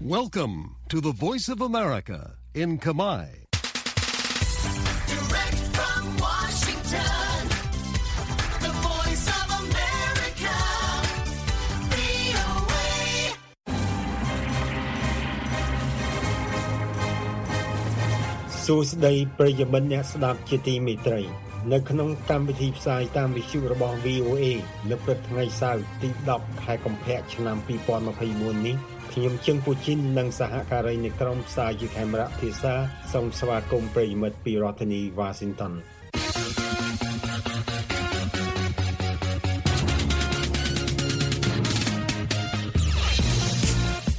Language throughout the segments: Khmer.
Welcome to the Voice of America in Kamai. Direct from Washington, the voice of America, VOA. សួស្តីប្រិយមិត្តអ្នកស្ដាប់ជាទីមេត្រី នៅក្នុងកម្មវិធីផ្សាយតាមវិទ្យុរបស់ VOA នៅព្រឹកថ្ងៃសៅរ៍ទី10ខែកុម្ភៈឆ្នាំ2024នេះ ខ្ញុំជឹងពូជីននិងសហការីនៃក្រុមផ្សាយជាខេមរៈភាសាសូមស្វាគមន៍ប្រិយមិត្តពីរដ្ឋធានី Washington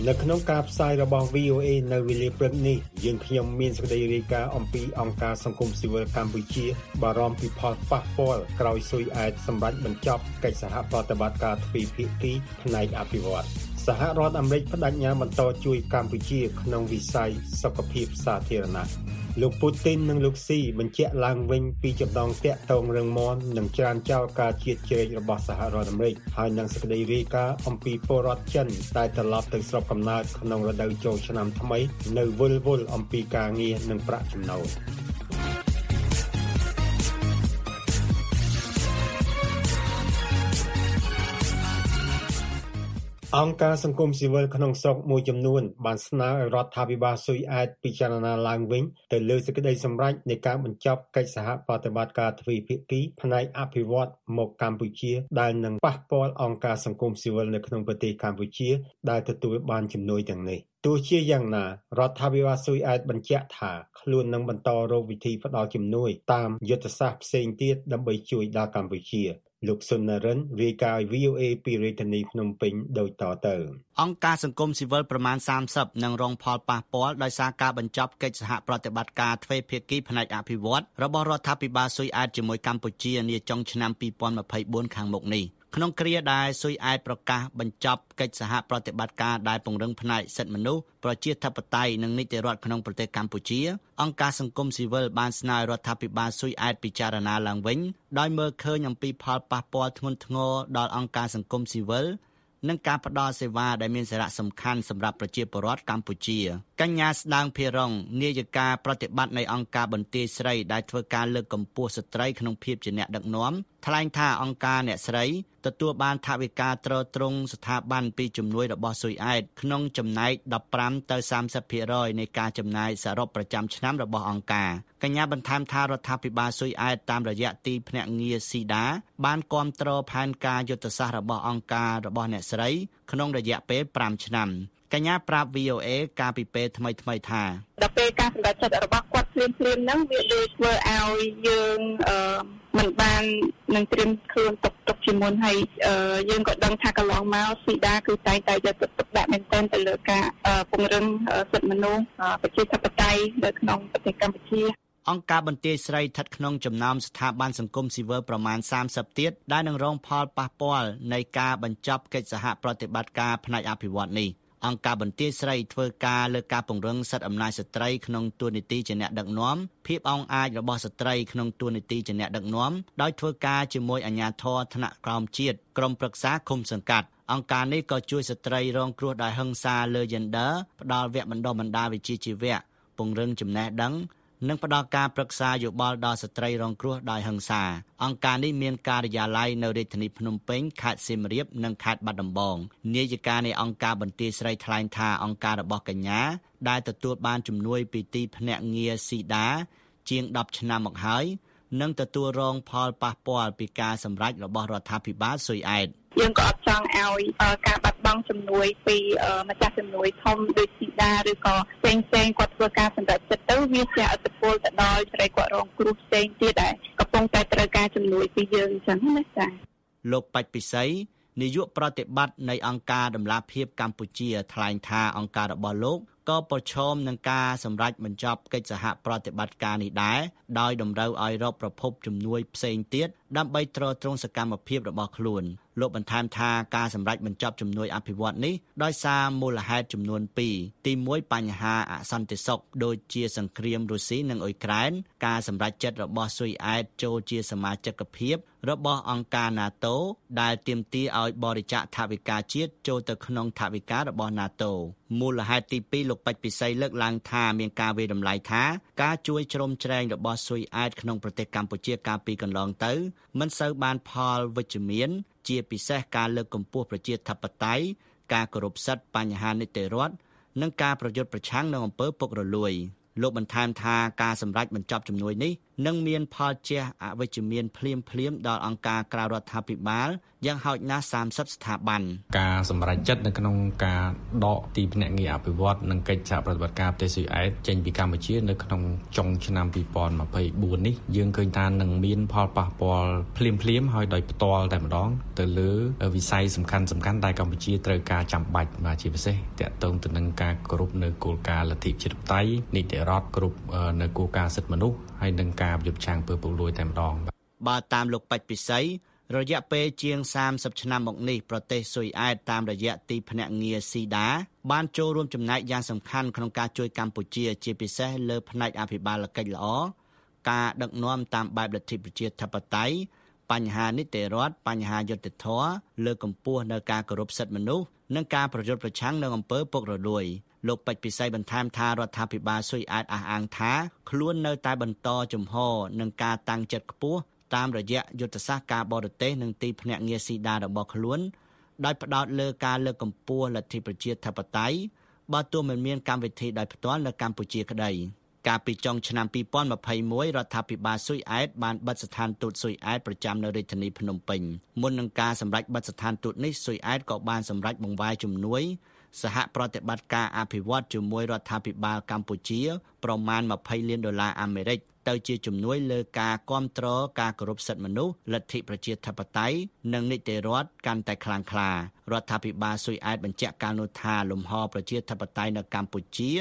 នៅក្នុងការផ្សាយរបស់ VOA នៅវេលាព្រឹកនេះយើងខ្ញុំមានសេចក្តីរាយការណ៍អំពីអង្គការសង្គមស៊ីវិលកម្ពុជា បារម្ភពីផលប៉ះពាល់ក្រោយស៊ុយអែតសម្រាប់បញ្ចប់កិច្ចសហប្រតិបត្តិការទ្វេភាគីផ្នែកអភិវឌ្ឍ សហរដ្ឋអាមេរិកបដិញ្ញាបន្តជួយកម្ពុជាក្នុងវិស័យសុខភាពសាធារណៈលោកពូទីននិងលោកស៊ីបញ្ជាក់ឡើងវិញពីចំណងតាក់ទងរឹងមាំនិងច្រានចោលការជាតិជ្រែករបស់សហរដ្ឋអាមេរិកហើយនឹងសេចក្តីរាយការណ៍អំពីពលរដ្ឋចិនដែលត្រឡប់ទៅស្រុកកំណើតក្នុងរដូវចូលឆ្នាំថ្មីនៅវល់វល់អំពីការងារនិងប្រាក់ចំណូល អង្គការសង្គមស៊ីវិលក្នុងស្រុកមួយចំនួនបានស្នើឲ្យរដ្ឋាភិបាលស៊ុយអែតពិចារណាឡើងវិញទៅលើសេចក្តីសម្រេចនៃការបញ្ចប់កិច្ចសហប្រតិបត្តិការទ្វេភាគីផ្នែកអភិវឌ្ឍមកកម្ពុជាដែលនឹងប៉ះពាល់អង្គការសង្គមស៊ីវិលនៅក្នុងប្រទេសកម្ពុជាដែលទទួលបានជំនួយទាំងនេះទោះជាយ៉ាងណារដ្ឋាភិបាលស៊ុយអែតបញ្ជាក់ថាខ្លួននឹងបន្តរកវិធីផ្ដល់ជំនួយតាមយុទ្ធសាស្ត្រផ្សេងទៀតដើម្បីជួយដល់កម្ពុជា លោក សុននរិនរាយការណ៍ឲ្យ VOA ពីរាជធានីភ្នំពេញដូចតទៅ អង្គការសង្គមស៊ីវិលប្រមាណ30នឹងរងផលប៉ះពាល់ដោយសារការបញ្ចប់កិច្ចសហប្រតិបត្តិការទ្វេភាគីផ្នែកអភិវឌ្ឍរបស់រដ្ឋាភិបាលស៊ុយអែតជាមួយកម្ពុជានាចុងឆ្នាំ2024ខាងមុខនេះ ក្នុងគ្រាដែលស៊ុយអែតប្រកាសបញ្ចប់កិច្ចសហប្រតិបត្តិការដែលពង្រឹងផ្នែកសិទ្ធិមនុស្សប្រជាធិបតេយ្យនិងនីតិរដ្ឋក្នុងប្រទេសកម្ពុជាអង្គការសង្គមស៊ីវិលបានស្នើរដ្ឋាភិបាលស៊ុយអែតពិចារណាឡើងវិញដោយមើលឃើញអំពីផលប៉ះពាល់ធ្ងន់ធ្ងរដល់អង្គការសង្គមស៊ីវិលនិងការផ្តល់សេវាដែលមានសារៈសំខាន់សម្រាប់ប្រជាពលរដ្ឋកម្ពុជា កញ្ញាស្ដាងភិរងនាយិកាប្រតិបត្តិនៃអង្គការបន្ទាយស្រីដែលធ្វើការលើកកម្ពស់ស្ត្រីក្នុងភាពជាអ្នកដឹកនាំថ្លែងថាអង្គការអ្នកស្រីទទួលបានថវិកាទ្រទ្រង់ស្ថាប័នពីជំនួយរបស់ស៊ុយអែតក្នុងចំណែក15ទៅ30%នៃការចំណាយសរុបប្រចាំឆ្នាំរបស់អង្គការកញ្ញាបន្ថែមថារដ្ឋាភិបាលស៊ុយអែតតាមរយៈទីភ្នាក់ងារស៊ីដាបានគ្រប់គ្រងផែនការយុទ្ធសាស្ត្ររបស់អង្គការរបស់អ្នកស្រីក្នុងរយៈពេល5ឆ្នាំ កញ្ញាប្រាប់ VOA កាលពីពេលថ្មីថ្មីៗថាដល់ពេលការសម្រេចចិត្តរបស់គាត់ភ្លាមភ្លាមៗហ្នឹងវាដូចធ្វើឲ្យយើងអឺមិនបាននឹងត្រៀមខ្លួនទុកទុកជាមុនហើយអឺយើងក៏ដឹងថាកន្លងមកស៊ីដាគឺតែងតែយកចិត្តទុកដាក់មែនទែនទៅលើការអឺពង្រឹងអឺសិទ្ធិមនុស្សអឺប្រជាធិបតេយ្យនៅក្នុងប្រទេសកម្ពុជាអង្គការបន្ទាយស្រីស្ថិតក្នុងចំណោមស្ថាប័នសង្គមស៊ីវិលប្រមាណ30ទៀតដែលនឹងរងផលប៉ះពាល់នៃការបញ្ចប់កិច្ចសហប្រតិបត្តិការផ្នែកអភិវឌ្ឍនេះ អង្គការបន្ទាយស្រីធ្វើការលើការពង្រឹងសិទ្ធិអំណាចស្ត្រីក្នុងទួនាទីជាអ្នកដឹកនាំភាពអង់អាចរបស់ស្ត្រីក្នុងទួនាទីជាអ្នកដឹកនាំដោយធ្វើការជាមួយអាជ្ញាធរថ្នាក់ក្រោមជាតិក្រុមប្រឹក្សាឃុំសង្កាត់អង្គការនេះក៏ជួយស្ត្រីរងគ្រោះដោយហិង្សាលើ gender ផ្ដល់វគ្គបណ្ដុះបណ្ដាលវិជ្ជាជីវៈពង្រឹងចំណេះដឹង និងផ្ដល់ការប្រឹក្សាយោបល់ដល់ស្ត្រីរងគ្រោះដោយហិង្សា អង្គការនេះមានការិយាល័យនៅរាជធានីភ្នំពេញខេត្តសៀមរាបនិងខេត្តបាត់ដំបងនាយិកានៃអង្គការបន្ទាយស្រីថ្លែងថាអង្គការរបស់កញ្ញាដែលទទួលបានជំនួយពីទីភ្នាក់ងារស៊ីដាជាង10ឆ្នាំមកហើយនឹងទទួលរងផលប៉ះពាល់ពីការសម្រេចរបស់រដ្ឋាភិបាលស៊ុយអែត យើងក៏អត់ចង់ឲ្យអឺការបាត់បង់ជំនួយពីអឺម្ចាស់ជំនួយធំដូចស៊ីដាឬក៏ផ្សេងផ្សេងៗគាត់ធ្វើការសម្រេចចិត្តទៅវាជាអត្តពលទៅដល់ស្រីគាត់រងគ្រោះផ្សេងទៀតដែលកំពុងតែត្រូវការជំនួយពីយើងអញ្ចឹងណាចា៎លោកបាច់ពិសីនាយកប្រតិបត្តិនៃអង្គការដំឡាភិបកម្ពុជាថ្លែងថាអង្គការរបស់លោកក៏ប្រឈមនឹងការសម្រេចបញ្ចប់កិច្ចសហប្រតិបត្តិការនេះដែរដោយតម្រូវឲ្យរកប្រភពជំនួយផ្សេងទៀតដើម្បីទ្រទ្រង់សកម្មភាពរបស់ខ្លួនលោកបន្ថែមថាការសម្រេចបញ្ចប់ជំនួយអភិវឌ្ឍនេះដោយសារមូលហេតុចំនួន2ទី1បញ្ហាអសន្តិសុខដូចជាសង្គ្រាមរុស្ស៊ីនិងអ៊ុយក្រែនការសម្រេចចិត្តរបស់ស៊ុយអែតចូលជាសមាជិកភាពរបស់អង្គការ NATO ដែលទាមទារឲ្យបរិច្ចាគថវិកាជាតិចូលទៅក្នុងថវិការបស់ NATO មូលហេតុទី2លោកពេជ្រពិសីលើកឡើងថាមានការវិតម្លៃថាការជួយជ្រោមជ្រែងរបស់ស៊ុយអែតក្នុងប្រទេសកម្ពុជាកាលពីកន្លងទៅមិនសូវបានផលវិជ្ជមាន ជាពិសេសការលើកកម្ពស់ប្រជាធិបតេយ្យការគោរពសិទ្ធិបញ្ហានីតិរដ្ឋនិងការប្រយុទ្ធប្រឆាំងនឹងអំពើពុករលួយលោកបន្ថែមថាការសម្រេចបញ្ចប់ជំនួយនេះ នឹងមានផលជះអវិជ្ជមានភ្លាមភ្លាមដល់អង្គការក្រៅរដ្ឋាភិបាលយ៉ាងហោចណាស់30ស្ថាប័នការសម្រេចចិត្តនៅក្នុងការដកទីភ្នាក់ងារអភិវឌ្ឍនិងកិច្ចសហប្រតិបត្តិការប្រទេសស៊ុយអែតចេញពីកម្ពុជានៅក្នុងចុងឆ្នាំ2024នេះយើងឃើញថានឹងមានផលប៉ះពាល់ភ្លាមភ្លាមហើយដោយផ្ទាល់តែម្ដង ទៅលើវិស័យសំខាន់សំខាន់ដែលកម្ពុជាត្រូវការចាំបាច់បាទជាពិសេសតកតងទៅនឹងការគោរពនៅគោលការណ៍លទ្ធិជាតិបតៃនីតិរដ្ឋគ្រប់នៅគោលការណ៍សិទ្ធិមនុស្សហើយនឹងការប្រយុទ្ធឆាំងពើពុករលួយតែម្ដងបើតាមលោកបច្ចពិសីរយៈពេលជាង30ឆ្នាំមកនេះប្រទេសស៊ុយអែតតាមរយៈទីភ្នាក់ងារស៊ីដាបានចូលរួមចំណែកយ៉ាងសំខាន់ក្នុងការជួយកម្ពុជាជាពិសេសលើផ្នែកអភិបាលកិច្ចល្អការដឹកនាំតាមបែបលទ្ធិប្រជាធិបតេយ្យបញ្ហានីតិរដ្ឋបញ្ហាយុត្តិធម៌លើកកម្ពស់នៅការគោរពសិទ្ធិមនុស្សនិងការប្រយុទ្ធប្រឆាំងនឹងអំពើពុករលួយ លោកពេជ្រពិសីបន្ថែមថារដ្ឋាភិបាលស៊ុយអែតអះអាងថាខ្លួននៅតែបន្តជំហរនឹងការតាំងចិត្តខ្ពស់តាមរយៈយុទ្ធសាស្ត្រការបរទេសនិងទីភ្នាក់ងារស៊ីដារបស់ខ្លួនដោយផ្ដោតលើការលើកកម្ពស់លទ្ធិប្រជាធិបតេយ្យបើទោះមិនមានកម្មវិធីដោយផ្ទាល់នៅកម្ពុជាក្តីកាលពីចុងឆ្នាំ2021រដ្ឋាភិបាលស៊ុយអែតបានបិទស្ថានទូតស៊ុយអែតប្រចាំនៅរាជធានីភ្នំពេញមុននឹងការសម្រេចបិទស្ថានទូតនេះស៊ុយអែតក៏បានសម្រេចបង្វែរជំនួយ សហប្រតិបត្តិការអភិវឌ្ឍជាមួយរដ្ឋាភិបាលកម្ពុជាប្រមាណ20លានដុល្លារអាមេរិកទៅជាជំនួយលើការគ្រប់គ្រងការគោរពសិទ្ធិមនុស្សលទ្ធិប្រជាធិបតេយ្យនិងនីតិរដ្ឋកាន់តែខ្លាំងក្លារដ្ឋាភិបាលស៊ុយអែតបញ្ជាក់កាលនោះថាលំហប្រជាធិបតេយ្យនៅកម្ពុជា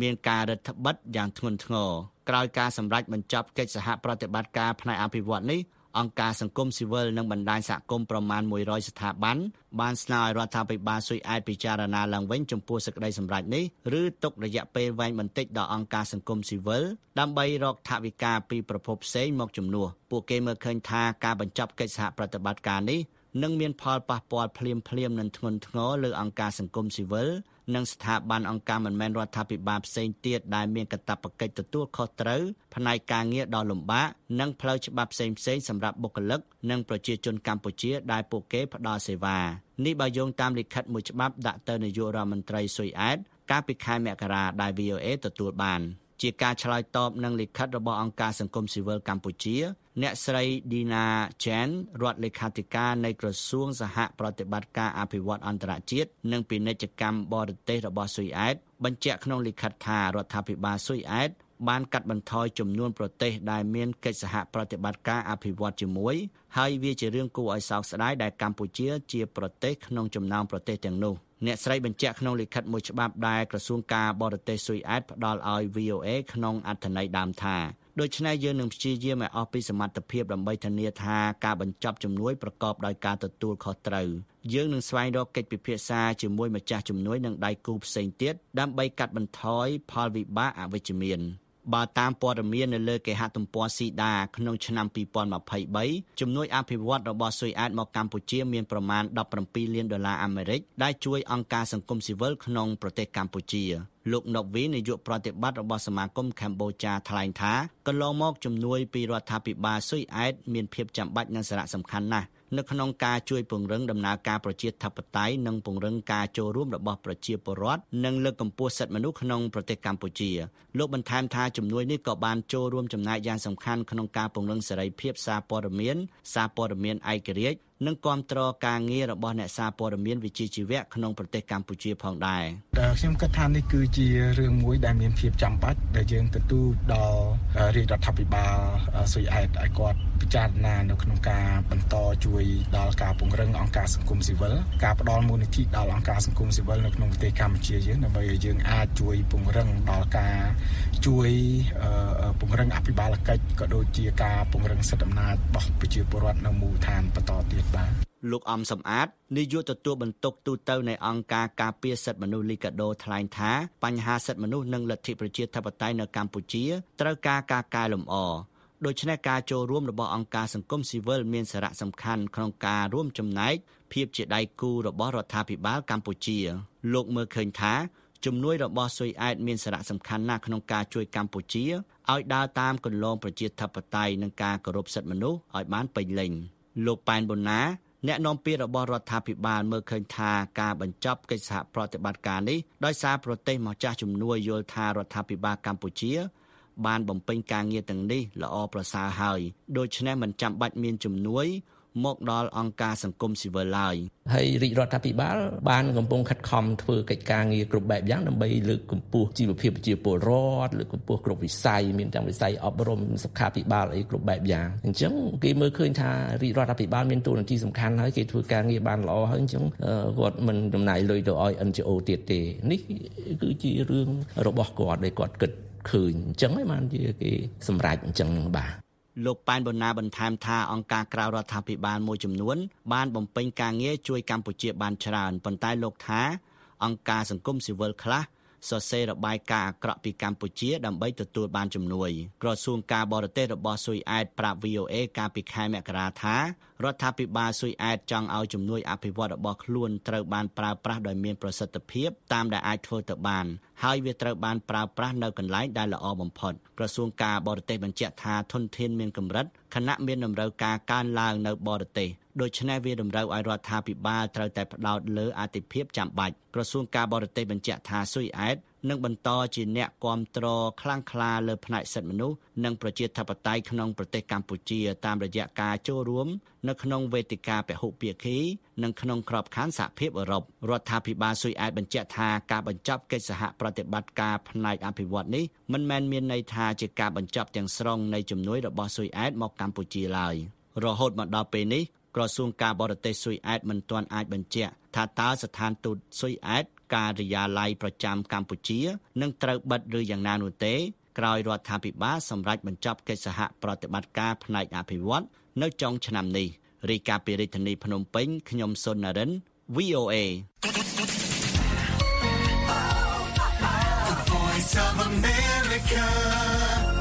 មានការរដ្ឋបិទយ៉ាងធ្ងន់ធ្ងរក្រោយការសម្រេចបញ្ចប់កិច្ចសហប្រតិបត្តិការផ្នែកអភិវឌ្ឍនេះ អង្គការសង្គមស៊ីវិលនិងបណ្ដាញសហគមន៍ប្រមាណ100ស្ថាប័នបានស្នើឲ្យរដ្ឋាភិបាលស៊ុយអែតពិចារណាឡើងវិញចំពោះសេចក្តីសម្រេចនេះឬទុករយៈពេលវែងបន្តិចដល់អង្គការសង្គមស៊ីវិលដើម្បីរកថវិកាពីប្រភពផ្សេងមកជំនួសពួកគេមើលឃើញថាការបញ្ចប់កិច្ចសហប្រតិបត្តិការនេះ នឹងមានផលប៉ះពាល់ភ្លាមភ្លាមនិងធ្ងន់ធ្ងរលើអង្គការសង្គមស៊ីវិលនិងស្ថាប័នអង្គការមិនមែនរដ្ឋាភិបាលផ្សេងទៀតដែលមានកាតព្វកិច្ចទទួលខុសត្រូវផ្នែកការងារដ៏លំបាកនិងផ្លូវច្បាប់ផ្សេងផ្សេងសម្រាប់បុគ្គលិកនិងប្រជាជនកម្ពុជាដែលពួកគេផ្ដល់សេវានេះបើយោងតាមលិខិតមួយច្បាប់ដាក់ទៅនាយករដ្ឋមន្ត្រីស៊ុយអែតកាលពីខែមករាដែល VOA ទទួលបាន។ជាការឆ្លើយតបនឹងលិខិតរបស់អង្គការសង្គមស៊ីវិលកម្ពុជា អ្នកស្រី Dina Chen រដ្ឋលេខាធិការនៃក្រសួងសហប្រតិបត្តិការអភិវឌ្ឍអន្តរជាតិនិងពាណិជ្ជកម្មបរទេសរបស់ស៊ុយអែតបញ្ជាក់ក្នុងលិខិតថារដ្ឋាភិបាលស៊ុយអែតបានកាត់បន្ថយចំនួនប្រទេសដែលមានកិច្ចសហប្រតិបត្តិការអភិវឌ្ឍជាមួយហើយវាជារឿងគួរឲ្យសោកស្ដាយដែលកម្ពុជាជាប្រទេសក្នុងចំណោមប្រទេសទាំងនោះអ្នកស្រីបញ្ជាក់ក្នុងលិខិតមួយច្បាប់ដែលក្រសួងការបរទេសស៊ុយអែតផ្ដល់ឲ្យ VOA ក្នុងអត្ថន័យដើមថា ដូច្នេះយើងនឹងព្យាយាមឲ្យអស់ពីសមត្ថភាពដើម្បីធានាថាការបញ្ចប់ជំនួយប្រកបដោយការទទួលខុសត្រូវយើងនឹងស្វែងរកកិច្ចពិភាក្សាជាមួយម្ចាស់ជំនួយនិងដៃគូផ្សេងទៀតដើម្បីកាត់បន្ថយផលវិបាកអវិជ្ជមាន។ បើតាមព័ត៌មាននៅលើគេហទំព័រស៊ីដាក្នុងឆ្នាំ2023ជំនួយអភិវឌ្ឍរបស់ស៊ុយអែតមកកម្ពុជាមានប្រមាណ17លានដុល្លារអាមេរិកដែលជួយអង្គការសង្គមស៊ីវិលក្នុងប្រទេសកម្ពុជាលោកណូវីនាយកប្រតិបត្តិរបស់សមាគមកម្ពុជាថ្លែងថាកន្លងមកជំនួយពីរដ្ឋាភិបាលស៊ុយអែតមានភាពចាំបាច់និងសារៈសំខាន់ណាស់ នៅក្នុងការជួយពង្រឹងដំណើរការប្រជាធិបតេយ្យនិងពង្រឹងការចូលរួមរបស់ប្រជាពលរដ្ឋនិងលើកកម្ពស់សិទ្ធិមនុស្សក្នុងប្រទេសកម្ពុជាលោកបន្ថែមថាជំនួយនេះក៏បានចូលរួមចំណែកយ៉ាងសំខាន់ក្នុងការពង្រឹងសេរីភាពសារព័ត៌មានសារព័ត៌មានឯករាជ្យនិងគាំទ្រការងាររបស់អ្នកសារព័ត៌មានវិជ្ជាជីវៈក្នុងប្រទេសកម្ពុជាផងដែរដែលខ្ញុំគិតថានេះគឺជារឿងមួយដែលមានភាពចាំបាច់ដែលយើងទទួលដល់រាជរដ្ឋាភិបាលស៊ុយអែតឲ្យគាត់ពិចារណានៅក្នុងការបន្តជួយដល់ការពង្រឹងអង្គការសង្គមស៊ីវិលការផ្ដល់មូលនិធិដល់អង្គការសង្គមស៊ីវិលនៅក្នុងប្រទេសកម្ពុជាយើងដើម្បីឲ្យយើងអាចជួយពង្រឹងដល់ការជួយពង្រឹងអភិបាលកិច្ចក៏ដូចជាការពង្រឹងសិទ្ធិអំណាចរបស់ប្រជាពលរដ្ឋនៅមូលដ្ឋានបន្តទៀតបាទលោកអំសំអាតនាយកទទួលបន្ទុកទូតនៃអង្គការការពារសិទ្ធិមនុស្សលីកាដូថ្លែងថាបញ្ហាសិទ្ធិមនុស្សនិងលទ្ធិប្រជាធិបតេយ្យនៅកម្ពុជាត្រូវការការកែលម្អដូច្នេះការចូលរួមរបស់អង្គការសង្គមស៊ីវិលមានសារៈសំខាន់ក្នុងការរួមចំណែកភាពជាដៃគូរបស់រដ្ឋាភិបាលកម្ពុជា លោកមើលឃើញថាជំនួយរបស់ស៊ុយអែតមានសារៈសំខាន់ណាស់ក្នុងការជួយកម្ពុជាឲ្យដើរតាមគន្លងប្រជាធិបតេយ្យនិងការគោរពសិទ្ធិមនុស្សឲ្យបានពេញលេញ លោកប៉ែនប៊ុនណាអ្នកនាំពាក្យរបស់រដ្ឋាភិបាលមើលឃើញថាការបញ្ចប់កិច្ចសហប្រតិបត្តិការនេះដោយសារប្រទេសម្ចាស់ជំនួយយល់ថារដ្ឋាភិបាលកម្ពុជា បានបំពេញការងារទាំងនេះល្អប្រសើរហើយដូច្នេះមិនចាំបាច់មានជំនួយ មកដល់អង្គការសង្គមស៊ីវិលឡើយហើយរាជរដ្ឋាភិបាលបានកំពុងខិតខំធ្វើកិច្ចការងារគ្រប់បែបយ៉ាងដើម្បីលើកកម្ពស់ជីវភាពប្រជាពលរដ្ឋលើកកម្ពស់គ្រប់វិស័យមានទាំងវិស័យអប់រំសុខាភិបាលអីគ្រប់បែបយ៉ាងអញ្ចឹងគេមើលឃើញថារាជរដ្ឋាភិបាលមានតួនាទីសំខាន់ហើយគេធ្វើការងារបានល្អហើយអញ្ចឹងគាត់មិនចំណាយលុយទៅឲ្យ NGO ទៀតទេនេះគឺជារឿងរបស់គាត់ដែលគាត់គិតឃើញអញ្ចឹងហើយបានជាគេសម្រេចអញ្ចឹងនឹងបាទ លោកប៉ែនបូណាបន្ថែមថាអង្គការក្រៅរដ្ឋាភិបាលមួយចំនួន បានបំពេញការងារជួយកម្ពុជាបានច្រើនប៉ុន្តែលោកថា អង្គការសង្គមស៊ីវិលខ្លះសរសេររបាយការណ៍អាក្រក់ពីកម្ពុជាដើម្បីទទួលបានជំនួយក្រសួងការបរទេសរបស់ស៊ុយអែតប្រាប់ VOA កាលពីខែមករាថារដ្ឋាភិបាលស៊ុយអែតចង់ឲ្យជំនួយអភិវឌ្ឍរបស់ខ្លួនត្រូវបានប្រើប្រាស់ដោយមានប្រសិទ្ធភាពតាមដែលអាចធ្វើទៅបានហើយវាត្រូវបានប្រើប្រាស់នៅកន្លែងដែលល្អបំផុតក្រសួងការបរទេសបញ្ជាក់ថាធនធានមានកម្រិតខណៈមានតម្រូវការកើនឡើងនៅបរទេសដូច្នេះវាតម្រូវឲ្យរដ្ឋាភិបាលត្រូវតែផ្ដោតលើអាទិភាពចាំបាច់ក្រសួងការបរទេសបញ្ជាក់ថាស៊ុយអែតនឹងបន្តជាអ្នកគ្រប់គ្រងខ្លាំងក្លាលើផ្នែកសិទ្ធិមនុស្សនិងប្រជាធិបតេយ្យក្នុងប្រទេសកម្ពុជាតាមរយៈការចូលរួមនៅក្នុងវេទិកាពហុភាគីនិងក្នុងក្របខ័ណ្ឌសហភាពអឺរ៉ុបរដ្ឋាភិបាលស៊ុយអែតបញ្ជាក់ថាការបញ្ចប់កិច្ចសហប្រតិបត្តិការផ្នែកអភិវឌ្ឍនេះមិនមែនមានន័យថាជាការបញ្ចប់ទាំងស្រុងនៃជំនួយរបស់ស៊ុយអែតមកកម្ពុជាឡើយរហូតមកដល់ពេលនេះក្រសួងការបរទេសស៊ុយអែតមិនទាន់អាចបញ្ជាក់ថាតើស្ថានទូតស៊ុយអែត ការិយាល័យប្រចាំកម្ពុជានឹងត្រូវបិទឬយ៉ាងណានោះទេក្រោយរដ្ឋាភិបាលសម្រេចបញ្ចប់កិច្ចសហប្រតិបត្តិការផ្នែកអភិវឌ្ឍនៅចុងឆ្នាំនេះរាយការណ៍ពីរាជធានីភ្នំពេញខ្ញុំសុននរិន VOA Voice of America.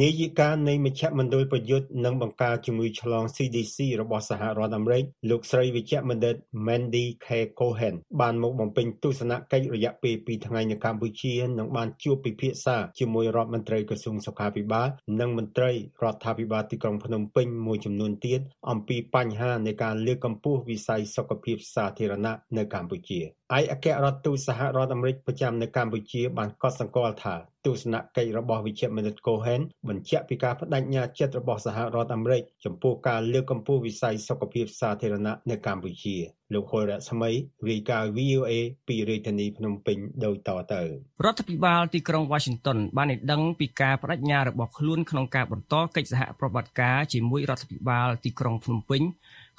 នាយិកានៃមជ្ឈមណ្ឌលប្រយុទ្ធនិងបង្ការជំងឺឆ្លង CDC របស់សហរដ្ឋអាមេរិកលោកស្រីវិជ្ជបណ្ឌិត Mandy K Cohen បានមកបំពេញទស្សនកិច្ចរយៈពេល2ថ្ងៃនៅកម្ពុជានិងបានជួបពិភាក្សាជាមួយរដ្ឋមន្ត្រីក្រសួងសុខាភិបាលនិងមន្ត្រីរដ្ឋាភិបាលទីក្រុងភ្នំពេញមួយចំនួនទៀតអំពីបញ្ហានៃការលើកកម្ពស់វិស័យសុខភាពសាធារណៈនៅកម្ពុជា។ឯកអគ្គរដ្ឋទូតសហរដ្ឋអាមេរិកប្រចាំនៅកម្ពុជាបានកត់សម្គាល់ថា ទស្សនកិច្ចរបស់វិជ្ជបណ្ឌិត Cohen បញ្ជាក់ពីការបដិញ្ញាចិត្តរបស់សហរដ្ឋអាមេរិកចំពោះការលើកកម្ពស់វិស័យសុខភាពសាធារណៈនៅកម្ពុជាលោកហុលរស្មីរាយការណ៍ VOA ពីរាជធានីភ្នំពេញដូចតទៅរដ្ឋាភិបាលទីក្រុង Washington បានឲ្យដឹងពីការបដិញ្ញារបស់ខ្លួនក្នុងការបន្តកិច្ចសហប្រតិបត្តិការជាមួយរដ្ឋាភិបាលទីក្រុងភ្នំពេញ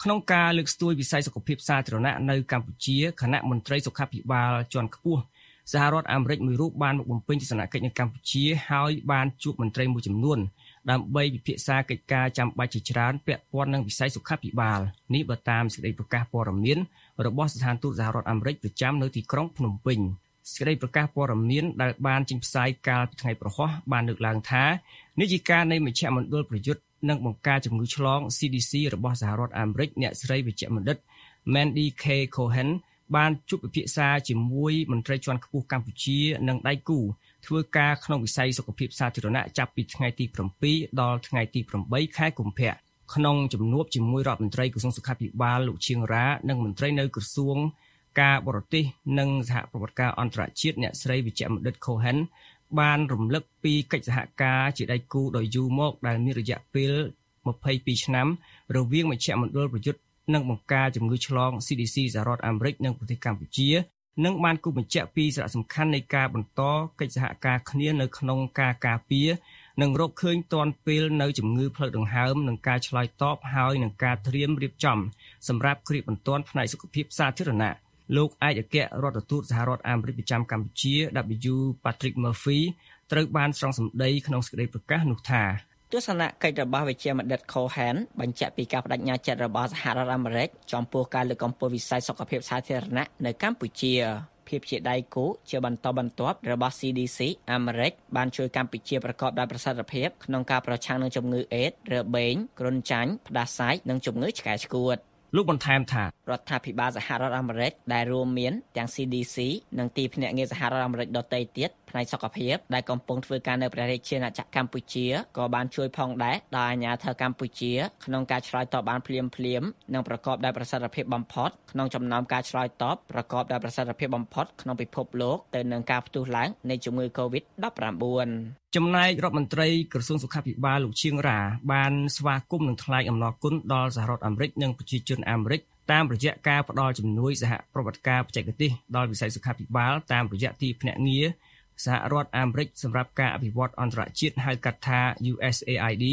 ក្នុងការលើកស្ទួយវិស័យសុខភាពសាធារណៈនៅកម្ពុជាគណៈមន្ត្រីសុខាភិបាលជាន់ខ្ពស់ សហរដ្ឋអាមេរិកមួយរូបបានមកបំពេញទស្សនកិច្ចនៅកម្ពុជាហើយបានជួបមន្ត្រីមួយចំនួនដើម្បីពិភាក្សាកិច្ចការចាំបាច់ជាច្រើនពាក់ព័ន្ធនឹងវិស័យសុខាភិបាលនេះបើតាមសេចក្តីប្រកាសព័ត៌មានរបស់ស្ថានទូតសហរដ្ឋអាមេរិកប្រចាំនៅទីក្រុងភ្នំពេញសេចក្តីប្រកាសព័ត៌មានដែលបានចេញផ្សាយកាលពីថ្ងៃប្រហោះបានលើកឡើងថានាយិកានៃមជ្ឈមណ្ឌលប្រយុទ្ធនិងបង្ការជំងឺឆ្លង CDC របស់សហរដ្ឋអាមេរិកអ្នកស្រីវិជ្ជបណ្ឌិត Mandy K Cohen បានជួបពិភាក្សាជាមួយមន្ត្រីជាន់ខ្ពស់កម្ពុជា និងដៃគូធ្វើការក្នុងវិស័យសុខភាពសាធារណៈចាប់ពីថ្ងៃទី7ដល់ថ្ងៃទី8ខែកុម្ភៈក្នុងជំនួបជាមួយរដ្ឋមន្ត្រីក្រសួងសុខាភិបាលលោកឈៀងរ៉ានិងមន្ត្រីនៅក្រសួងការបរទេសនិងសហប្រតិបត្តិការអន្តរជាតិអ្នកស្រីវិជ្ជបណ្ឌិត Cohen បានរំលឹកពីកិច្ចសហការជាដៃគូដ៏យូរមកដែលមានរយៈពេល22ឆ្នាំរវាងមជ្ឈមណ្ឌលប្រយុទ្ធ និងបង្ការជំងឺឆ្លង CDC សហរដ្ឋអាមេរិកនិងប្រទេសកម្ពុជានិងបានគូបញ្ជាក់ពីសារៈសំខាន់នៃការបន្តកិច្ចសហការគ្នានៅក្នុងការការពារនិងរកឃើញទាន់ពេលនៅជំងឺផ្លូវដង្ហើមនិងការឆ្លើយតបហើយនឹងការត្រៀមរៀបចំសម្រាប់គ្រាបន្ទាន់ផ្នែកសុខភាពសាធារណៈលោកឯកអគ្គរដ្ឋទូតសហរដ្ឋអាមេរិកប្រចាំកម្ពុជា W Patrick Murphy ត្រូវបានស្រង់សម្ដីក្នុងសេចក្តីប្រកាសនោះថា ទស្សនកិច្ចរបស់វិជ្ជាបណ្ឌិត Cohen បញ្ជាក់ពីការបដិញ្ញាចិត្តរបស់សហរដ្ឋអាមេរិកចំពោះការលើកកម្ពស់វិស័យសុខភាពសាធារណៈនៅកម្ពុជាភាពជាដៃគូជាបន្តបន្ទាប់របស់ CDC អាមេរិកបានជួយកម្ពុជាប្រកបដោយប្រសិទ្ធភាពក្នុងការប្រឆាំងនឹងជំងឺអេដស៍របេងគ្រុនចាញ់ផ្ដាសាយនិងជំងឺឆ្កែឆ្កួត លោកបន្ថែមថារដ្ឋាភិបាលសហរដ្ឋអាមេរិកដែលរួមមានទាំង CDC និងទីភ្នាក់ងារសហរដ្ឋអាមេរិកដទៃទៀតផ្នែកសុខភាពដែលកំពុងធ្វើការនៅព្រះរាជាណាចក្រកម្ពុជាក៏បានជួយផងដែរដល់អាជ្ញាធរកម្ពុជាក្នុងការឆ្លើយតបបានភ្លាមភ្លាមនិងប្រកបដោយប្រសិទ្ធភាពបំផុតក្នុងចំណោមការឆ្លើយតបប្រកបដោយប្រសិទ្ធភាពបំផុតក្នុងពិភពលោកទៅនឹងការផ្ទុះឡើងនៃជំងឺ Covid-19 ចំណែករដ្ឋមន្ត្រីក្រសួងសុខាភិបាលលោកឈៀងរ៉ាបានស្វាគមន៍នឹងថ្លែងអំណរគុណដល់សហរដ្ឋអាមេរិកនិងប្រជាជនអាមេរិកតាមរយៈការផ្តល់ជំនួយសហប្រតិបត្តិការបច្ចេកទេសដល់វិស័យសុខាភិបាលតាមរយៈទីភ្នាក់ងារសហរដ្ឋអាមេរិកសម្រាប់ការអភិវឌ្ឍអន្តរជាតិហៅកាត់ថា USAID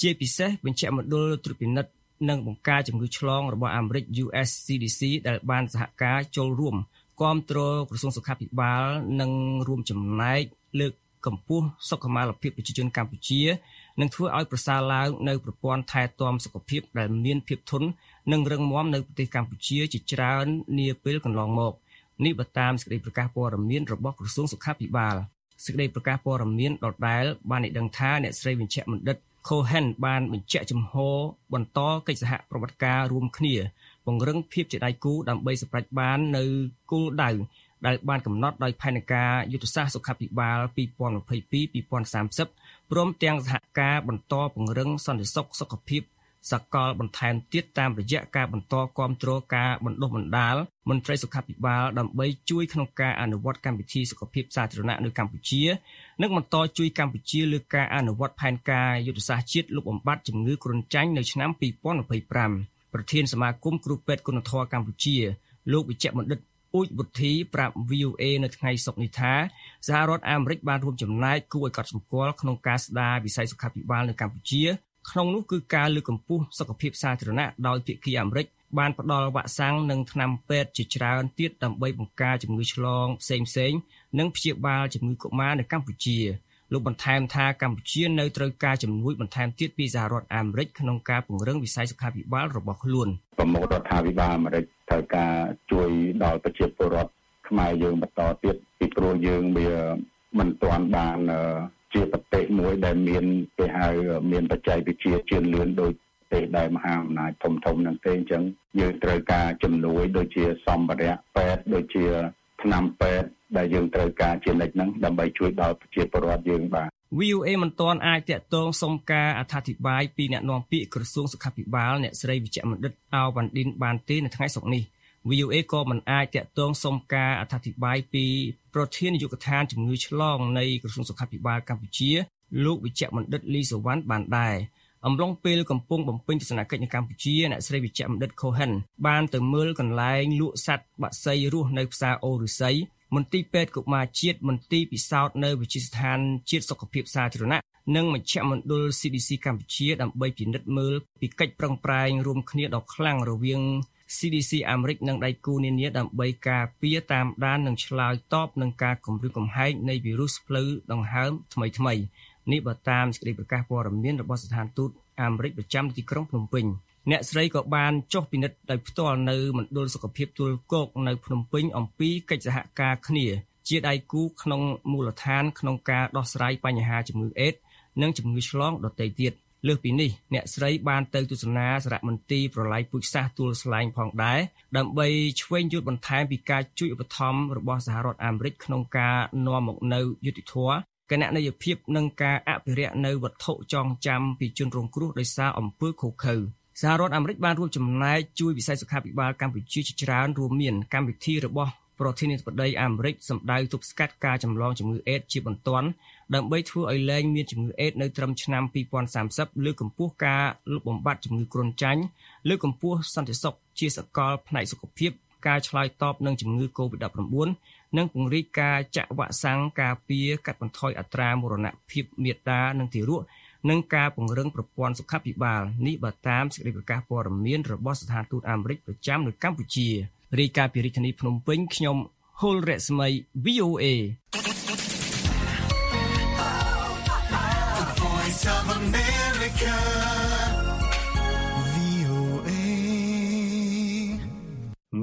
ជាពិសេសបញ្ជាក់មណ្ឌលត្រួតពិនិត្យនិងបង្ការជំងឺឆ្លងរបស់អាមេរិក US CDC ដែលបានសហការចូលរួមគ្រប់គ្រងក្រសួងសុខាភិបាលនិងរួមចំណែកលើក កម្ពស់សុខុមាលភាពប្រជាជនកម្ពុជានិងធ្វើឲ្យប្រសើរឡើងនៅប្រព័ន្ធថែទាំសុខភាពដែលមានភាពធន់និងរឹងមាំនៅប្រទេសកម្ពុជាជាច្រើននាពេលកន្លងមកនេះបើតាមសេចក្តីប្រកាសព័ត៌មានរបស់ក្រសួងសុខាភិបាលសេចក្តីប្រកាសព័ត៌មានដដែលបានឲ្យដឹងថាអ្នកស្រីវិជ្ជបណ្ឌិត Cohen បានបញ្ជាក់ចំហបន្តកិច្ចសហប្រតិបត្តិការរួមគ្នាពង្រឹងភាពជាដៃគូដើម្បីសម្រេចបាននៅគោលដៅ ដែលបានកំណត់ដោយផែនការយុទ្ធសាស្ត្រសុខាភិបាល2022-2030ព្រមទាំងសហការបន្តពង្រឹងសន្តិសុខសុខភាពសកលបន្ថែមទៀតតាមរយៈការបន្តគាំទ្រការបណ្ដុះបណ្ដាលមន្ត្រីសុខាភិបាលដើម្បីជួយក្នុងការអនុវត្តកម្មវិធីសុខភាពសាធារណៈនៅកម្ពុជានិងបន្តជួយកម្ពុជាលើការអនុវត្តផែនការយុទ្ធសាស្ត្រជាតិលុបបំបាត់ជំងឺគ្រុនចាញ់នៅឆ្នាំ2025ប្រធានសមាគមគ្រូពេទ្យគុណធម៌កម្ពុជាលោកវិជ្ជបណ្ឌិត ពូជវុធីប្រាប់ VOA នៅថ្ងៃសុក្រនេះថាសហរដ្ឋអាមេរិកបានរួមចំណែកគួរឲ្យកត់សម្គាល់ក្នុងការស្ដារវិស័យសុខាភិបាលនៅកម្ពុជាក្នុងនោះគឺការលើកកម្ពស់សុខភាពសាធារណៈដោយភាគីអាមេរិកបានផ្ដល់វ៉ាក់សាំងនិងថ្នាំពេទ្យជាច្រើនទៀតដើម្បីបង្ការជំងឺឆ្លងផ្សេងៗនិងព្យាបាលជំងឺកុមារនៅកម្ពុជា លោកបន្ថែមថាកម្ពុជានៅត្រូវការជំនួយបន្ថែមទៀតពីសហរដ្ឋអាមេរិកក្នុងការពង្រឹងវិស័យសុខាភិបាលរបស់ខ្លួនប្រមុខរដ្ឋាភិបាលអាមេរិកត្រូវការជួយដល់ប្រជាពលរដ្ឋខ្មែរយើងបន្តទៀតពីព្រោះយើងវាមិនទាន់បានជាប្រទេសមួយដែលមានគេហៅមានបច្ចេកវិទ្យាជឿនលឿនដូចប្រទេសដែលមហាអំណាចធំធំនឹងទេអញ្ចឹងយើងត្រូវការជំនួយដូចជាសម្ភារៈពេទ្យដូចជាថ្នាំពេទ្យ ដែលយើងត្រូវការជានិច្ចហ្នឹងដើម្បីជួយដល់ប្រជាពលរដ្ឋយើងបាទ VOA មិនទាន់អាចតាក់ទងសុំការអត្ថាធិប្បាយពីអ្នកនាំពាក្យក្រសួងសុខាភិបាលអ្នកស្រីវិជ្ជបណ្ឌិតអាវ៉ាន់ឌិនបានទេនៅថ្ងៃសុក្រនេះ VOA ក៏មិនអាចតាក់ទងសុំការអត្ថាធិប្បាយពីប្រធាននាយកដ្ឋានជំងឺឆ្លងនៃក្រសួងសុខាភិបាលកម្ពុជាលោកវិជ្ជបណ្ឌិតលីសវណ្ណបានដែរអំឡុងពេលកំពុងបំពេញទស្សនកិច្ចនៅកម្ពុជាអ្នកស្រីវិជ្ជបណ្ឌិត Cohen បានទៅមើលកន្លែងលក់សត្វបក្សីរស់នៅផ្សារអូរុស័យ មន្ទីរពេទ្យកុមារជាតិមន្ទីរពិសោធន៍នៅវិទ្យាស្ថានជាតិសុខភាពសាធារណៈនិងមជ្ឈមណ្ឌល CDC កម្ពុជាដើម្បីពិនិត្យមើលពីកិច្ចប្រឹងប្រែងរួមគ្នាដ៏ខ្លាំងរវាង CDC អាមេរិកនិងដៃគូនានាដើម្បីការពារតាមដាននិងឆ្លើយតបនឹងការគំរាមកំហែងនៃវីរុសផ្លូវដង្ហើមថ្មីថ្មីនេះបើតាមសេចក្តីប្រកាសព័ត៌មានរបស់ស្ថានទូតអាមេរិកប្រចាំទីក្រុងភ្នំពេញ អ្នកស្រីក៏បានចុះពិនិត្យដោយផ្ទាល់នៅមណ្ឌលសុខភាពទួលគោកនៅភ្នំពេញអំពីកិច្ចសហការគ្នាជាដៃគូក្នុងមូលដ្ឋានក្នុងការដោះស្រាយបញ្ហាជំងឺអេដស៍និងជំងឺឆ្លងដទៃទៀត។លើសពីនេះអ្នកស្រីបានទៅទស្សនាសារមន្ទីរប្រឡាយពូជសាសន៍ទួលស្លែងផងដែរដើម្បីឆ្វេងយល់បន្ថែមពីការជួយឧបត្ថម្ភរបស់សហរដ្ឋអាមេរិកក្នុងការនាំមកនូវយុត្តិធម៌គណនេយ្យភាពនិងការអភិរក្សនៅវត្ថុចងចាំពីជនរងគ្រោះដោយសារអំពើឃោរឃៅ សហរដ្ឋអាមេរិកបានរួមចំណែកជួយវិស័យសុខាភិបាលកម្ពុជាជាច្រើនរួមមានកម្មវិធីរបស់ប្រធានាធិបតីអាមេរិកសម្ដៅទប់ស្កាត់ការចម្លងជំងឺអេដជាបន្ទាន់ដើម្បីធ្វើឲ្យលែងមានជំងឺអេដនៅត្រឹមឆ្នាំ2030លើកកម្ពស់ការលុបបំបាត់ជំងឺគ្រុនចាញ់លើកកម្ពស់សន្តិសុខជាសកលផ្នែកសុខភាពការឆ្លើយតបនឹងជំងឺ Covid-19 និងពង្រីកការចាក់វ៉ាក់សាំងការពារកាត់បន្ថយអត្រាមរណភាពមាតានិងទារក និងការពង្រឹងប្រព័ន្ធសុខាភិបាលនេះបើតាមសេចក្តីប្រកាសព័ត៌មានរបស់ស្ថានទូតអាមេរិកប្រចាំនៅកម្ពុជារាយការណ៍ពីរាជធានីភ្នំពេញខ្ញុំហុលរស្មី VOA Voice of America.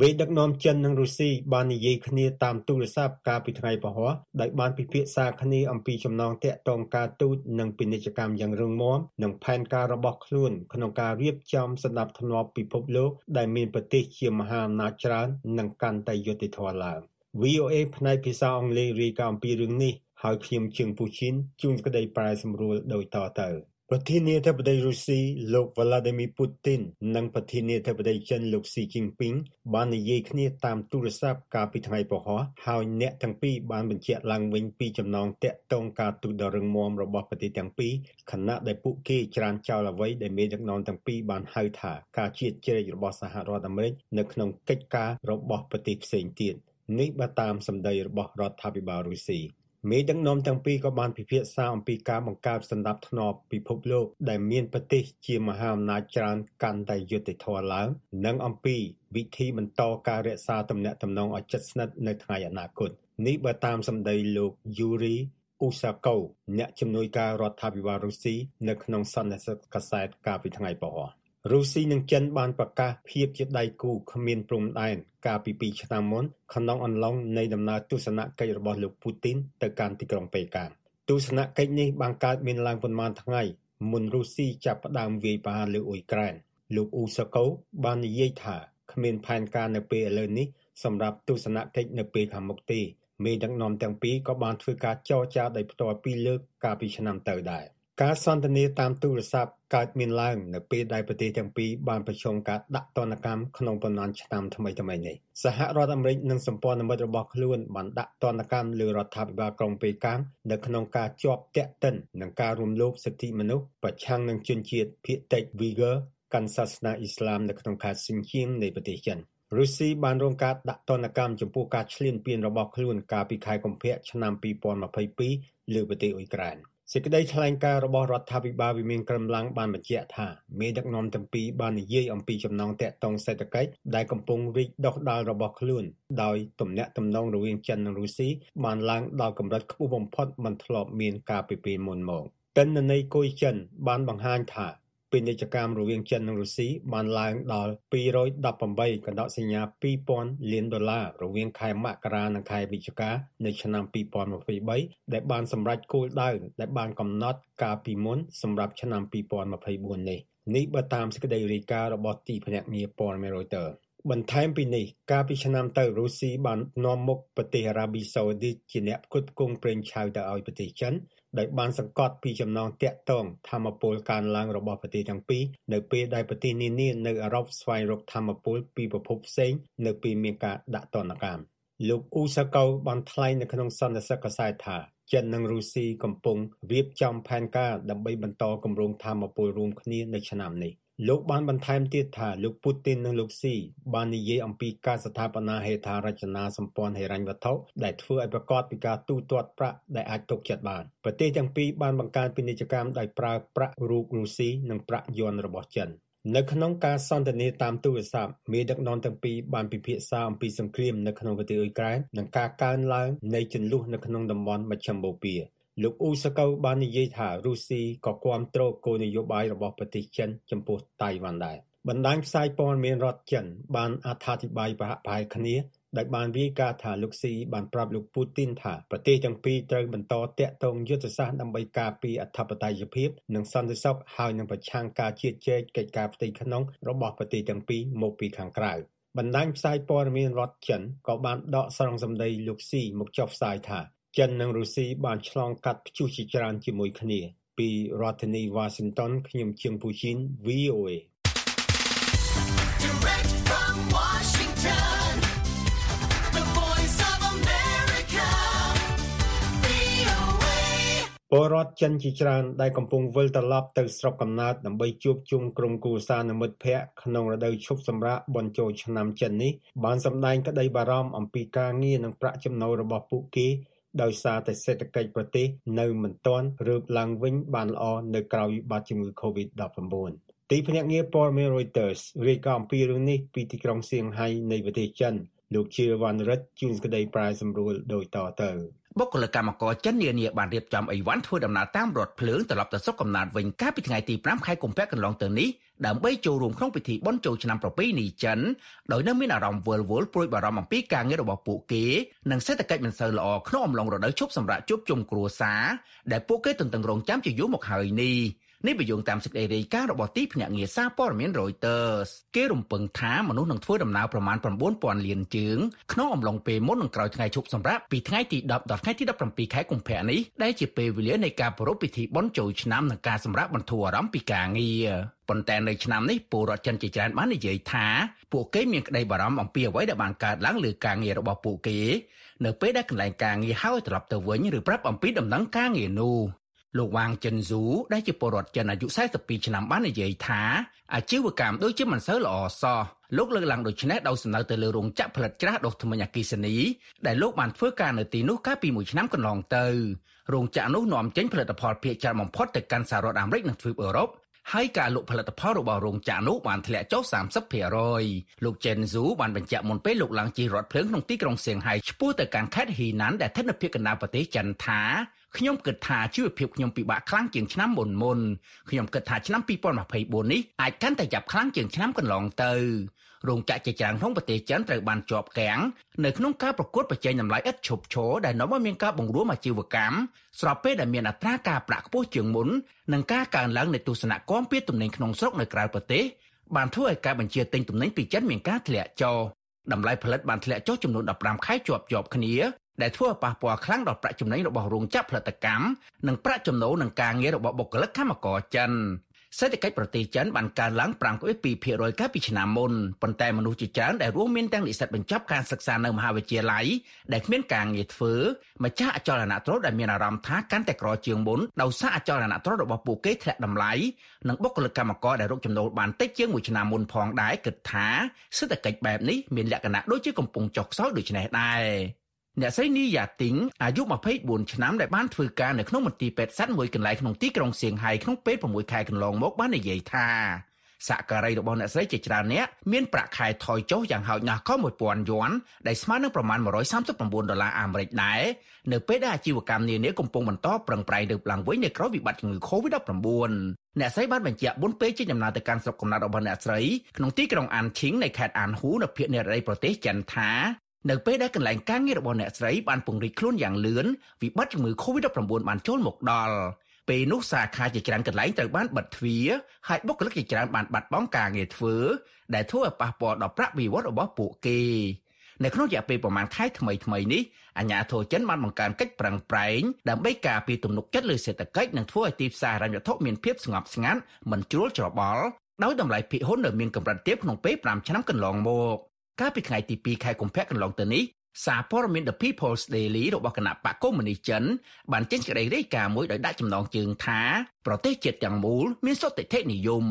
មេដឹកនាំចិននិងរុស្ស៊ីបាននិយាយគ្នាតាមទូរស័ព្ទកាលពីថ្ងៃពហុដោយបានពិភាក្សាគ្នាអំពីចំណងទាក់ទងការទូតនិងពាណិជ្ជកម្មយ៉ាងរឹងមាំនិងផែនការរបស់ខ្លួនក្នុងការរៀបចំសណ្ដាប់ធ្នាប់ពិភពលោកដែលមានប្រទេសជាមហាអំណាចច្រើននិងកាន់តែយុត្តិធម៌ឡើង VOA ផ្នែកភាសាអង់គ្លេសរាយការណ៍អំពីរឿងនេះហើយខ្ញុំជើងពូឈីនជួនក្តីប្រែសម្រួលដោយតទៅ ប្រធានាធិបតីរុស្ស៊ីលោក Vladimir Putin និងប្រធានាធិបតីចិនលោក Xi Jinping បាននិយាយគ្នាតាមទូរស័ព្ទកាលពីថ្ងៃពហុហើយអ្នកទាំងពីរបានបញ្ជាក់ឡើងវិញពីចំណងទាក់ទងការទូតដ៏រឹងមាំរបស់ប្រទេសទាំងពីរខណៈដែលពួកគេច្រានចោលអ្វីដែលមេដឹកនាំទាំងពីរបានហៅថាការជៀតជ្រែករបស់សហរដ្ឋអាមេរិកនៅក្នុងកិច្ចការរបស់ប្រទេសផ្សេងទៀតនេះបើតាមសម្ដីរបស់រដ្ឋាភិបាលរុស្ស៊ី មេដឹកនាំទាំងពីរក៏បានពិភាក្សាអំពីការបង្កើតសណ្ដាប់ធ្នាប់ពិភពលោកដែលមានប្រទេសជាមហាអំណាចច្រើនកាន់តែយុត្តិធម៌ឡើង និងអំពីវិធីបន្តការរក្សាទំនាក់ទំនងឲ្យជិតស្និទ្ធនៅថ្ងៃអនាគតនេះបើតាមសម្ដីលោក Yuri Usakov អ្នកជំនួយការរដ្ឋាភិបាលរុស្ស៊ីនៅក្នុងសន្និសីទកាសែតកាលពីថ្ងៃពហុ រុស្ស៊ីនិងចិនបានប្រកាសភាពជាដៃគូគ្មានព្រំដែនកាលពី2ឆ្នាំមុនក្នុងអំឡុងនៃដំណើរទស្សនកិច្ចរបស់លោកពូទីនទៅកាន់ទីក្រុងប៉េកាំងទស្សនកិច្ចនេះបានកើតមានឡើងប៉ុន្មានថ្ងៃមុនរុស្ស៊ីចាប់ផ្ដើមវាយប្រហារលើអ៊ុយក្រែនលោកអ៊ូសាកូបាននិយាយថាគ្មានផែនការនៅពេលឥឡូវនេះសម្រាប់ទស្សនកិច្ចនៅពេលខាងមុខទេមេដឹកនាំទាំងពីរក៏បានធ្វើការចរចាដោយផ្ទាល់ពីរលើកកាលពីឆ្នាំទៅដែរ ការសន្ទនាតាមទូរស័ព្ទកើតមានឡើងនៅពេលដែលប្រទេសទាំងពីរបានប្រឈមការដាក់ទណ្ឌកម្មក្នុងប៉ុន្មានឆ្នាំថ្មីៗនេះសហរដ្ឋអាមេរិកនិងសម្ព័ន្ធមិត្តរបស់ខ្លួនបានដាក់ទណ្ឌកម្មលើរដ្ឋាភិបាលក្រុងប៉េកាំងនៅក្នុងការជាប់ទាក់ទិននឹងការរំលោភសិទ្ធិមនុស្សប្រឆាំងនឹងជនជាតិភាគតិច Uyghur កាន់សាសនាអ៊ីស្លាមនៅក្នុងខេត្តស៊ីនជៀងនៃប្រទេសចិនរុស្ស៊ីបានរងការដាក់ទណ្ឌកម្មចំពោះការឈ្លានពានរបស់ខ្លួនកាលពីខែកុម្ភៈឆ្នាំ2022លើប្រទេសអ៊ុយក្រែន។ សេចក្តីថ្លែងការណ៍របស់រដ្ឋាភិបាលវិមានក្រមឡើងបានបញ្ជាក់ថាមេដឹកនាំទាំងពីរបាននិយាយអំពីចំណងទាក់ទងសេដ្ឋកិច្ចដែលកំពុងរីកដុះដាលរបស់ខ្លួនដោយទំនាក់ទំនងរវាងចិននិងរុស្ស៊ីបានឡើងដល់កម្រិតខ្ពស់បំផុតមិនធ្លាប់មានកាលពីពេលមុនមកទិន្នន័យគុយចិនបានបង្ហាញថា ពាណិជ្ជកម្មរវាងចិននិងរុស្ស៊ីបានឡើងដល់218កណ្ដោសញ្ញា2000លានដុល្លាររវាងខែមករានិងខែវិច្ឆិកានៅឆ្នាំ2023ដែលបានសម្រេចគោលដៅដែលបានកំណត់កាលពីមុនសម្រាប់ឆ្នាំ2024នេះនេះបើតាមសេចក្តីរាយការណ៍របស់ទីភ្នាក់ងារព័ត៌មាន Reuters បន្ថែមពីនេះកាលពីឆ្នាំទៅរុស្ស៊ីបាននាំមុខប្រទេសអារ៉ាប៊ីសាអូឌីតជាអ្នកផ្គត់ផ្គង់ប្រេងឆៅទៅឲ្យប្រទេសចិន ដោយបានសង្កត់ពីចំណងទាក់ទងធម្មពលកើនឡើងរបស់ប្រទេសទាំងពីរនៅពេលដែលប្រទេសនានានៅអឺរ៉ុបស្វែងរកធម្មពលពីប្រភពផ្សេងនៅពេលមានការដាក់ទណ្ឌកម្មលោកអ៊ូសាកូបានថ្លែងនៅក្នុងសន្និសីទកាសែតថាចិននិងរុស្ស៊ីកំពុងរៀបចំផែនការដើម្បីបន្តគម្រោងធម្មពលរួមគ្នានៅឆ្នាំនេះ លោកបានបន្ថែមទៀតថា លោកពូទីននិងលោកស៊ីបាននិយាយអំពីការស្ថាបនាហេដ្ឋារចនាសម្ព័ន្ធហិរញ្ញវត្ថុដែលធ្វើឲ្យប្រកបពីការទូទាត់ប្រាក់ដែលអាចទុកចិត្តបានប្រទេសទាំងពីរបានបង្កើនពាណិជ្ជកម្មដោយប្រើប្រាក់រូបរុស្ស៊ីនិងប្រាក់យួនរបស់ចិននៅក្នុងការសន្ទនាតាមទូរស័ព្ទមេដឹកនាំទាំងពីរបានពិភាក្សាអំពីសង្គ្រាមនៅក្នុងប្រទេសអ៊ុយក្រែននិងការកើនឡើងនៃជម្លោះនៅក្នុងតំបន់មជ្ឈមបូព៌ា លោកអ៊ូសាកូបាននិយាយថារុស្ស៊ីក៏គាំទ្រគោលនយោបាយរបស់ប្រទេសចិនចំពោះតៃវ៉ាន់ដែរបណ្ដាញផ្សាយព័ត៌មានរដ្ឋចិនបានអត្ថាធិប្បាយប្រហាក់ប្រហែលគ្នាដោយបានរាយការណ៍ថាលោកស៊ីបានប្រាប់លោកពូទីនថាប្រទេសទាំងពីរត្រូវបន្តតាក់ទងយុទ្ធសាស្ត្រដើម្បីការពារអធិបតេយ្យភាពនិងសន្តិសុខហើយនឹងប្រឆាំងការជៀតជែកកិច្ចការផ្ទៃក្នុងរបស់ប្រទេសទាំងពីរមកពីខាងក្រៅបណ្ដាញផ្សាយព័ត៌មានរដ្ឋចិនក៏បានដកស្រង់សម្ដីលោកស៊ីមកចុះផ្សាយថា ចិននិងរុស្ស៊ីបានឆ្លងកាត់ព្យុះជាច្រើនជាមួយគ្នាពីរដ្ឋធានី Washington ខ្ញុំជាងពូជីន VOA Direct from Washington The Voice of America VOA ពលរដ្ឋចិនជាច្រើនដែលកំពុងវិលត្រឡប់ទៅស្រុកកំណើតដើម្បីជួបជុំក្រុមគ្រួសារនិងមិត្តភ័ក្តិក្នុងរដូវឈប់សម្រាកបុណ្យចូលឆ្នាំចិននេះបានសម្ដែងក្តីបារម្ភអំពីការងារនិងប្រាក់ចំណូលរបស់ពួកគេ ដោយសារតែសេដ្ឋកិច្ចប្រទេសនៅមិនទាន់រើបឡើងវិញបានល្អនៅក្រៅវិបត្តិជំងឺ Covid-19 ទីភ្នាក់ងារព័ត៌មាន Reuters រាយការណ៍អំពីរឿងនេះពីទីក្រុងសៀងហៃនៃប្រទេសចិន លោកជាវណ្ណរិទ្ធជួនក្តីប្រាយសម្រួលដោយតទៅបុគ្គលិកកម្មករចិននានាបានរៀបចំអីវ៉ាន់ធ្វើដំណើរតាមរថភ្លើងត្រឡប់ទៅស្រុកកំណើតវិញកាលពីថ្ងៃទី5ខែកុម្ភៈកន្លងទៅនេះដើម្បីចូលរួមក្នុងពិធីបុណ្យចូលឆ្នាំប្រពៃណីចិនដោយនៅមានអារម្មណ៍វល់វល់ព្រួយបារម្ភអំពីការងាររបស់ពួកគេនិងសេដ្ឋកិច្ចមិនសូវល្អក្នុងអំឡុងរដូវឈប់សម្រាកជួបជុំគ្រួសារដែលពួកគេទន្ទឹងរង់ចាំជាយូរមកហើយនេះ នេះបញ្យងតាមសេចក្តីរាយការណ៍របស់ទីភ្នាក់ងារសារព័ត៌មាន Reuters គេរំពឹងថាមនុស្សនឹងធ្វើដំណើរប្រមាណ9000លានជើងក្នុងអំឡុងពេលមុននឹងក្រោយថ្ងៃឈប់សម្រាកពីថ្ងៃទី10ដល់ថ្ងៃទី17ខែកុម្ភៈនេះដែលជាពេលវេលានៃការប្រារព្ធពិធីបុណ្យចូលឆ្នាំនិងការសម្រាកបន្ធូរអារម្មណ៍ពីការងារប៉ុន្តែនៅឆ្នាំនេះពលរដ្ឋចិនជាច្រើនបាននិយាយថាពួកគេមានក្តីបារម្ភអំពីអ្វីដែលបានកើតឡើងលើការងាររបស់ពួកគេ នៅពេលដែលកន្លែងការងារហើយត្រឡប់ទៅវិញឬប្រាប់អំពីដំណឹងការងារនោះ លោកវ៉ាងចិនស៊ូដែលជាពលរដ្ឋចិនអាយុ42ឆ្នាំបាននិយាយថាអាជីវកម្មដូចជាមិនសូវល្អសោះលោកលើកឡើងដូចនេះដោយសំណើទៅលើរោងចក្រផលិតច្រាសដុសធ្មេញអគិសនីដែលលោកបានធ្វើការនៅទីនោះកាលពីមួយឆ្នាំកន្លងទៅរោងចក្រនោះនាំចេញផលិតផលភាគច្រើនបំផុតទៅកាន់សហរដ្ឋអាមេរិកនិងទ្វីបអឺរ៉ុបហើយការលក់ផលិតផលរបស់រោងចក្រនោះបានធ្លាក់ចុះ30%លោកចេនស៊ូបានបញ្ជាក់មុនពេលលោកឡើងជិះរថភ្លើងក្នុងទីក្រុងសៀងហៃឆ្ពោះទៅកាន់ខេត្តហ៊ីណានដែលស្ថិតនៅភាគកណ្ដាលប្រទេសចិនថា ខ្ញុំគិតថាជីវភាពខ្ញុំពិបាកខ្លាំងជាងឆ្នាំមុនមុនខ្ញុំគិតថាឆ្នាំ2024នេះអាចកាន់តែចាប់ខ្លាំងជាងឆ្នាំកន្លងទៅរោងចក្រជាច្រើនក្នុងប្រទេសចិនត្រូវបានជាប់គាំងនៅក្នុងការប្រកួតប្រជែងតម្លៃឥតឈប់ឈរដែលនាំឲ្យមានការបង្រួមអាជីវកម្មស្របពេលដែលមានអត្រាការប្រាក់ខ្ពស់ជាងមុននិងការកើនឡើងនៃទស្សនគមពីទំនិញក្នុងស្រុកនៅក្រៅប្រទេសបានធ្វើឲ្យការបញ្ជាទិញទំនិញពីចិនមានការធ្លាក់ចុះតម្លៃផលិតបានធ្លាក់ចុះចំនួន15ខែជាប់ជាប់គ្នា ដែលធ្វើឲ្យប៉ះពាល់ខ្លាំងដល់ប្រាក់ចំណេញរបស់រោងចក្រផលិតកម្មនិងប្រាក់ចំណូលនឹងការងាររបស់បុគ្គលិកកម្មករចិនសេដ្ឋកិច្ចប្រទេសចិនបានកើនឡើង5.2%កាលពីឆ្នាំមុនប៉ុន្តែមនុស្សជាច្រើនដែលរួមមានទាំងនិស្សិតបញ្ចប់ការសិក្សានៅមហាវិទ្យាល័យដែលគ្មានការងារធ្វើម្ចាស់អចលនទ្រព្យដែលមានអារម្មណ៍ថាកាន់តែក្រជាងមុនដោយសារអចលនទ្រព្យរបស់ពួកគេធ្លាក់តម្លៃនិងបុគ្គលិកកម្មករដែលរកចំណូលបានតិចជាងមួយឆ្នាំមុនផងដែរគិតថាសេដ្ឋកិច្ចបែបនេះមានលក្ខណៈដូចជាកំពុងចុះខ្សោយដូចនេះដែរ អ្នកស្រីនីយ៉ាទីងអាយុ24ឆ្នាំដែលបានធ្វើការនៅក្នុងមន្ទីរពេទ្យសត្វមួយកន្លែងក្នុងទីក្រុងសៀងហៃក្នុងពេល6ខែកន្លងមកបាននិយាយថាសក្ការីរបស់អ្នកស្រីជាច្រើនអ្នកមានប្រាក់ខែថយចុះយ៉ាងហោចណាស់ក៏1000យួនដែលស្មើនឹងប្រមាណ139ដុល្លារអាមេរិកដែរនៅពេលដែលអាជីវកម្មនានាកំពុងបន្តប្រឹងប្រែងលើកឡើងវិញនៅក្រោយវិបត្តិជំងឺ Covid-19 អ្នកស្រីបានបញ្ជាក់មុនពេលចេញដំណើរទៅកាន់ស្រុកកំណើតរបស់អ្នកស្រីក្នុងទីក្រុងអានឈីងនៃខេត្តអានហ៊ូនៅភាគនិរតីប្រទេសចិនថា នៅពេលដែលកន្លែងការងាររបស់អ្នកស្រីបានពង្រីកខ្លួនយ៉ាងលឿនវិបត្តិជំងឺ Covid-19 បានចូលមកដល់ពេលនោះសាខាជាច្រើនកន្លែងត្រូវបានបិទទ្វារហើយបុគ្គលិកជាច្រើនបានបាត់បង់ការងារធ្វើដែលធ្វើឲ្យប៉ះពាល់ដល់ប្រាក់បៀវត្សរបស់ពួកគេនៅក្នុងរយៈពេលប្រមាណខែថ្មីថ្មីនេះអាជ្ញាធរចិនបានបង្កើនកិច្ចប្រឹងប្រែងដើម្បីការពារទំនុកចិត្តលើសេដ្ឋកិច្ចនិងធ្វើឲ្យទីផ្សារហិរញ្ញវត្ថុមានភាពស្ងប់ស្ងាត់មិនជ្រួលច្របល់ដោយតម្លៃភាគហ៊ុននៅមានកម្រិតទាបក្នុងពេល5ឆ្នាំកន្លងមក កាលពីថ្ងៃទី2ខែកុម្ភៈកន្លងទៅនេះសារព័ត៌មាន The People's Daily របស់គណៈបកកុម្មុយនីសចិនបានចេញសេចក្តីរាយការណ៍មួយដោយដាក់ចំណងជើងថាប្រទេសជាតិទាំងមូលមានសុតិធិនិយម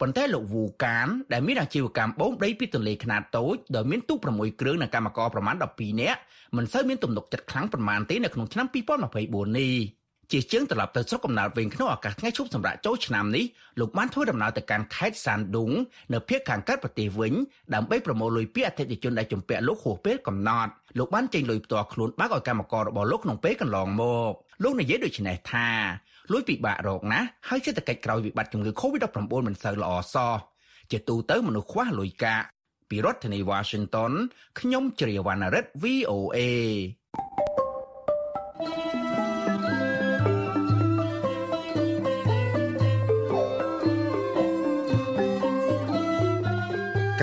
ប៉ុន្តែលោកវូកានដែលមានអាជីវកម្មបូមដីពីទន្លេខ្នាតតូចដោយមានទូក6គ្រឿងនិងកម្មករប្រមាណ12នាក់មិនសូវមានទំនុកចិត្តខ្លាំងប៉ុន្មានទេនៅក្នុងឆ្នាំ2024នេះ ជាជាងត្រឡប់ទៅស្រុកកំណើតវិញក្នុងឱកាសថ្ងៃឈប់សម្រាកចូលឆ្នាំនេះលោកបានធ្វើដំណើរទៅកាន់ខេត្តសានឌុងនៅភូមិខាងកើតប្រទេសវិញដើម្បីប្រមូលលុយពីអតិថិជនដែលជំពាក់លោកហួសពេលកំណត់លោកបានចេញលុយផ្ទាល់ខ្លួនបាក់ឲ្យកម្មកររបស់លោកក្នុងពេលកន្លងមកលោកនិយាយដូចនេះថាលុយពិបាករកណាស់ហើយសេដ្ឋកិច្ចក្រោយវិបត្តិជំងឺ Covid-19 មិនសូវល្អសោះជាទូទៅមនុស្សខ្វះលុយកាក់ពីរដ្ឋធានី Washington ខ្ញុំជ្រាវណ្ណរិទ្ធ VOA